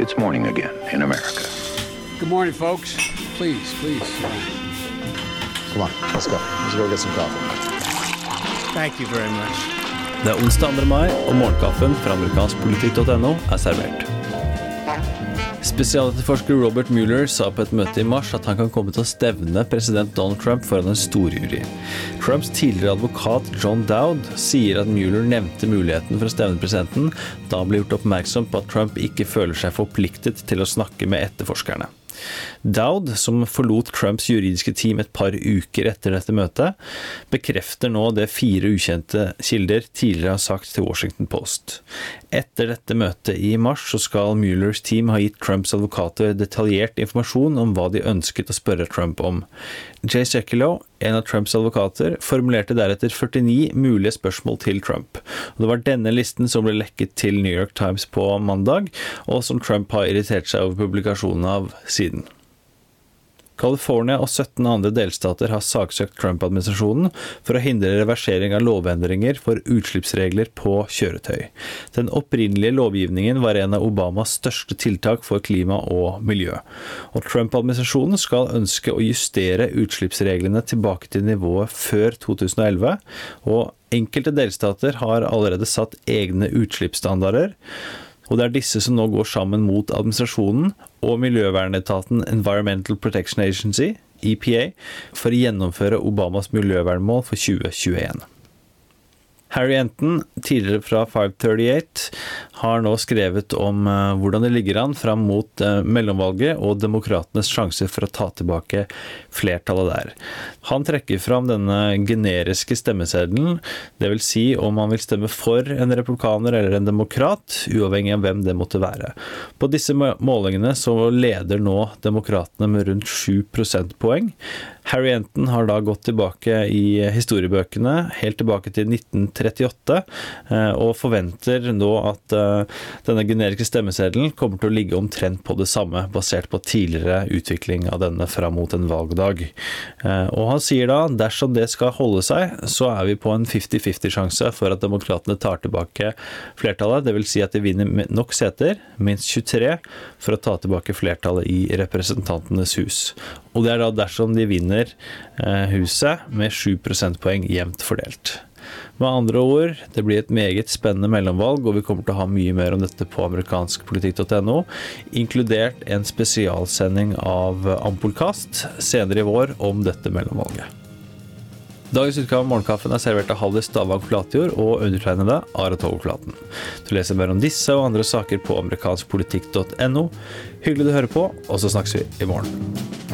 It's morning again in America. Good morning, folks. Please, please. Come on, let's go. Let's go get some coffee. Thank you very much. Det er onsdag 2. mai, og morgenkaffen fra amerikanskpolitikk.no er servert. Spesialetterforsker Robert Mueller sa på et møte i mars at han kan komme til å stevne president Donald Trump foran en storjury. Trumps tidligere advokat John Dowd sier at Mueller nevnte muligheten for å stevne presidenten da han ble gjort oppmerksom på at Trump ikke føler seg forpliktet til å snakke med etterforskerne. Dowd, som forlot Trumps juridiske team et par uker etter dette møtet, bekrefter nå det fire ukjente kilder tidligere har sagt til Washington Post. Etter dette møtet i mars så skal Muellers team ha gitt Trumps advokater detaljert informasjon om hva de ønsket å spørre Trump om. Jay Sekulow, en av Trumps advokater, formulerte deretter 49 mulige spørsmål til Trump. Og det var denne listen som ble lekket til New York Times på mandag, og som Trump har irritert seg over publikasjonen av siden. California og 17 andre delstater har saksøkt Trump-administrasjonen for å hindre reversering av lovendringer for utslippsregler på kjøretøy. Den opprinnelige lovgivningen var en av Obamas største tiltak for klima og miljø. Og Trump-administrasjonen skal ønske å justere utslippsreglene tilbake til nivået før 2011, og enkelte delstater har allerede satt egne utslippsstandarder. Og det er disse som nå går sammen mot administrasjonen og miljøvernetaten Environmental Protection Agency, EPA, for å gjennomføre Obamas miljøvernmål for 2021. Harry Enton, tidligere fra 538, har nå skrevet om eh, hvordan det ligger an fram mot eh, mellomvalget og demokratenes sjanser for å ta tilbake flertallet der. Han trekker fram denne generiske stemmeseddelen, dvs. Si om han vil stemme for en republikaner eller en demokrat, uavhengig av hvem det måtte være. På disse målingene så leder nå demokratene med rundt 7 prosentpoeng. Harry Enton har da gått tilbake i historiebøkene, helt tilbake til 1938, eh, og forventer nå at denne generiske stemmeseddelen kommer til å ligge omtrent på det samme, basert på tidligere utvikling av denne fram mot en valgdag. Eh, og han sier da dersom det skal holde seg, så er vi på en 50-50-sjanse for at demokratene tar tilbake flertallet, dvs. Si at de vinner nok seter, minst 23, for å ta tilbake flertallet i Representantenes hus. Og det er da dersom de vinner eh, huset med 7 prosentpoeng jevnt fordelt. Med andre ord, det blir et meget spennende mellomvalg, og vi kommer til å ha mye mer om dette på amerikanskpolitikk.no, inkludert en spesialsending av Ampolkast senere i vår om dette mellomvalget. Dagens utgave av Morgenkaffen er servert av Hallis Stavang Flatjord og undertegnede Are Togflaten. Du leser mer om disse og andre saker på amerikanskpolitikk.no. Hyggelig du hører på, og så snakkes vi i morgen.